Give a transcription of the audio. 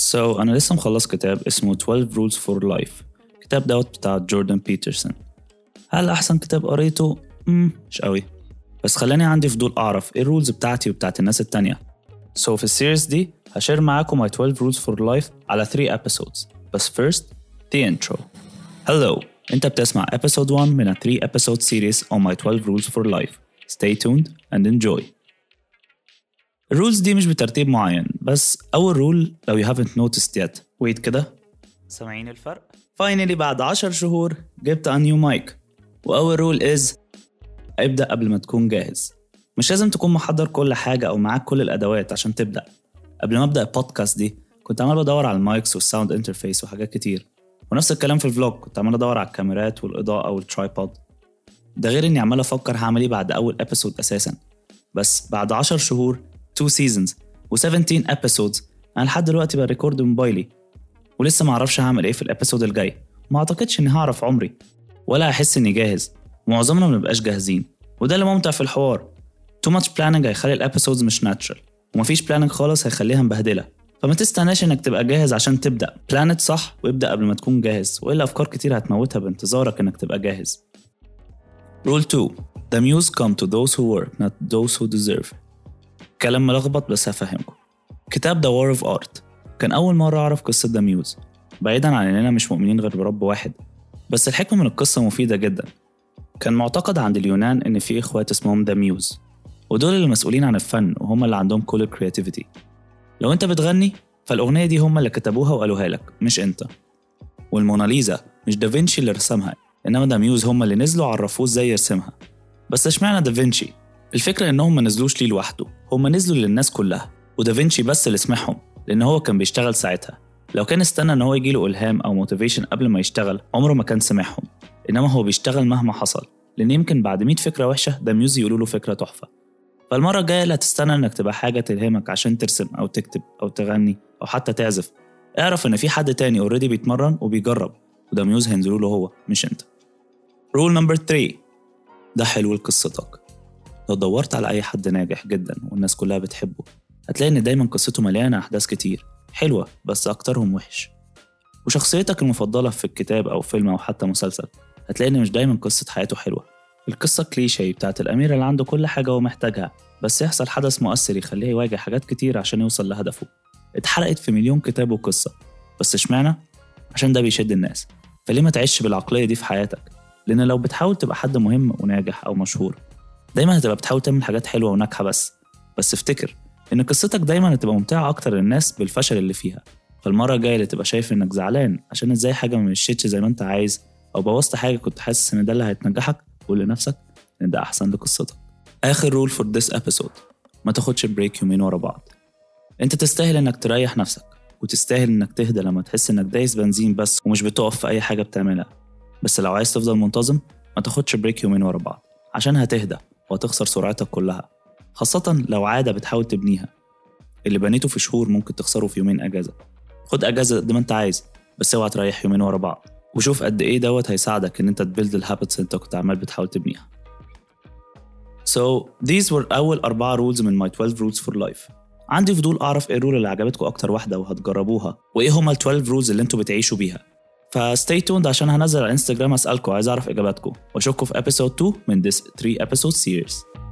So أنا لسه مخلص كتاب اسمه 12 Rules for Life. الكتاب دوت بتاع جوردن بيترسون هل أحسن كتاب قريته؟ مم مش قوي. بس خلاني عندي فضول أعرف إيه ال rules بتاعتي وبتاعت الناس التانية. So في ال series دي ه share معاكم my 12 rules for life على 3 episodes. بس first the intro. Hello. أنت بتسمع episode 1 من a 3 episode series on my 12 rules for life. Stay tuned and enjoy. ال rules دي مش بترتيب معين. بس أول rule لو you haven't noticed yet. Wait كده. سامعين الفرق؟ finally بعد 10 شهور جبت a new mic. وأول rule is ابدأ قبل ما تكون جاهز. مش لازم تكون محضر كل حاجة أو معاك كل الأدوات عشان تبدأ. قبل ما أبدأ البودكاست دي كنت عمال بدور على ال mics وال sound interface وحاجات كتير. ونفس الكلام في ال vlog كنت عمال أدور على الكاميرات والإضاءة وال tripod ده غير إني عمال أفكر هعمل إيه بعد أول episode أساسا. بس بعد 10 شهور 2 seasons و17 episodes أنا لحد دلوقتي ب record موبايلي. ولسه معرفش هعمل إيه في ال episode الجاي. ما أعتقدش إني هعرف عمري. ولا أحس إني جاهز. معظمنا منبقاش جاهزين. وده اللي ممتع في الحوار. too much planning هيخلي ال episodes مش natural ومفيش planning خالص هيخليها مبهدلة. فما تستناش إنك تبقى جاهز عشان تبدأ. plan it صح وابدأ قبل ما تكون جاهز. وإلا أفكار كتير هتموتها بانتظارك إنك تبقى جاهز. rule 2 The muse come to those who work not those who deserve. كلام ملخبط بس هفهمكم. كتاب The War of Art. كان أول مرة أعرف قصة The Muse. بعيدا عن إننا مش مؤمنين غير برب واحد. بس الحكمة من القصة مفيدة جدا. كان معتقد عند اليونان إن في إخوات اسمهم The Muse ودول اللي مسؤولين عن الفن وهم اللي عندهم كل ال creativity لو أنت بتغني فالأغنية دي هم اللي كتبوها وقالوها لك مش أنت. والموناليزا مش دافنشي اللي رسمها إنما the muses هم اللي نزلوا عرفوه إزاي يرسمها. بس اشمعنى دافنشي؟ الفكرة إنهم ما نزلوش ليه لوحده. هم نزلوا للناس كلها ودافنشي بس اللي سمعهم لأن هو كان بيشتغل ساعتها. لو كان استنى إن هو يجيله إلهام أو motivation قبل ما يشتغل عمره ما كان سمعهم إنما هو بيشتغل مهما حصل لأن يمكن بعد 100 فكرة وحشة the muses يقولوا له فكرة تحفة. فالمرة الجاية اللي هتستنى إنك تبقى حاجة تلهمك عشان ترسم أو تكتب أو تغني أو حتى تعزف. اعرف إن في حد تاني already بيتمرن وبيجرب و the muses هينزلوا له هو مش أنت. rule number 3 ده حلو لقصتك. لو دورت على أي حد ناجح جدا والناس كلها بتحبه هتلاقي إن دايما قصته مليانة أحداث كتير حلوة بس أكترهم وحش وشخصيتك المفضلة في الكتاب أو فيلم أو حتى مسلسل هتلاقي إن مش دايما قصة حياته حلوة القصة كليشيه بتاعت الأمير اللي عنده كل حاجة هو محتاجها بس يحصل حدث مؤثر يخليه يواجه حاجات كتير عشان يوصل لهدفه اتحرقت في مليون كتاب وقصة بس اشمعنى؟ عشان ده بيشد الناس فليه ما تعيش بالعقلية دي في حياتك؟ لأن لو بتحاول تبقى حد مهم وناجح أو مشهور دايما هتبقى بتحاول تعمل حاجات حلوة وناجحة بس. بس افتكر إن قصتك دايما هتبقى ممتعة أكتر للناس بالفشل اللي فيها. فالمرة الجاية اللي تبقى شايف إنك زعلان عشان إزاي حاجة ما مشيتش زي ما أنت عايز أو بوظت حاجة كنت حاسس إن ده اللي هتنجحك قول لنفسك إن ده أحسن لقصتك. آخر rule for this episode ما تاخدش break يومين ورا بعض. أنت تستاهل إنك تريح نفسك وتستاهل إنك تهدى لما تحس إنك دايس بنزين بس ومش بتقف في أي حاجة بتعملها. بس لو عايز تفضل منتظم ما تاخدش break يومين ورا بعض عشان هتهدى. وهتخسر سرعتك كلها خاصة لو عادة بتحاول تبنيها. اللي بنيته في شهور ممكن تخسره في يومين أجازة. خد أجازة قد ما أنت عايز بس اوعى تريح يومين ورا بعض. وشوف قد إيه دوت هيساعدك إن أنت ت build ال habits أنت كنت عمال بتحاول تبنيها. So these were أول أربعة rules من my 12 rules for life. عندي فضول أعرف إيه الرول اللي عجبتكم أكتر واحدة وهتجربوها وإيه هما ال 12 rules اللي أنتوا بتعيشوا بيها. فستي توند عشان هنزل على الانستجرام أسألكم عايز أعرف إجاباتكم. وأشوفكم في episode 2 من this 3 episode series.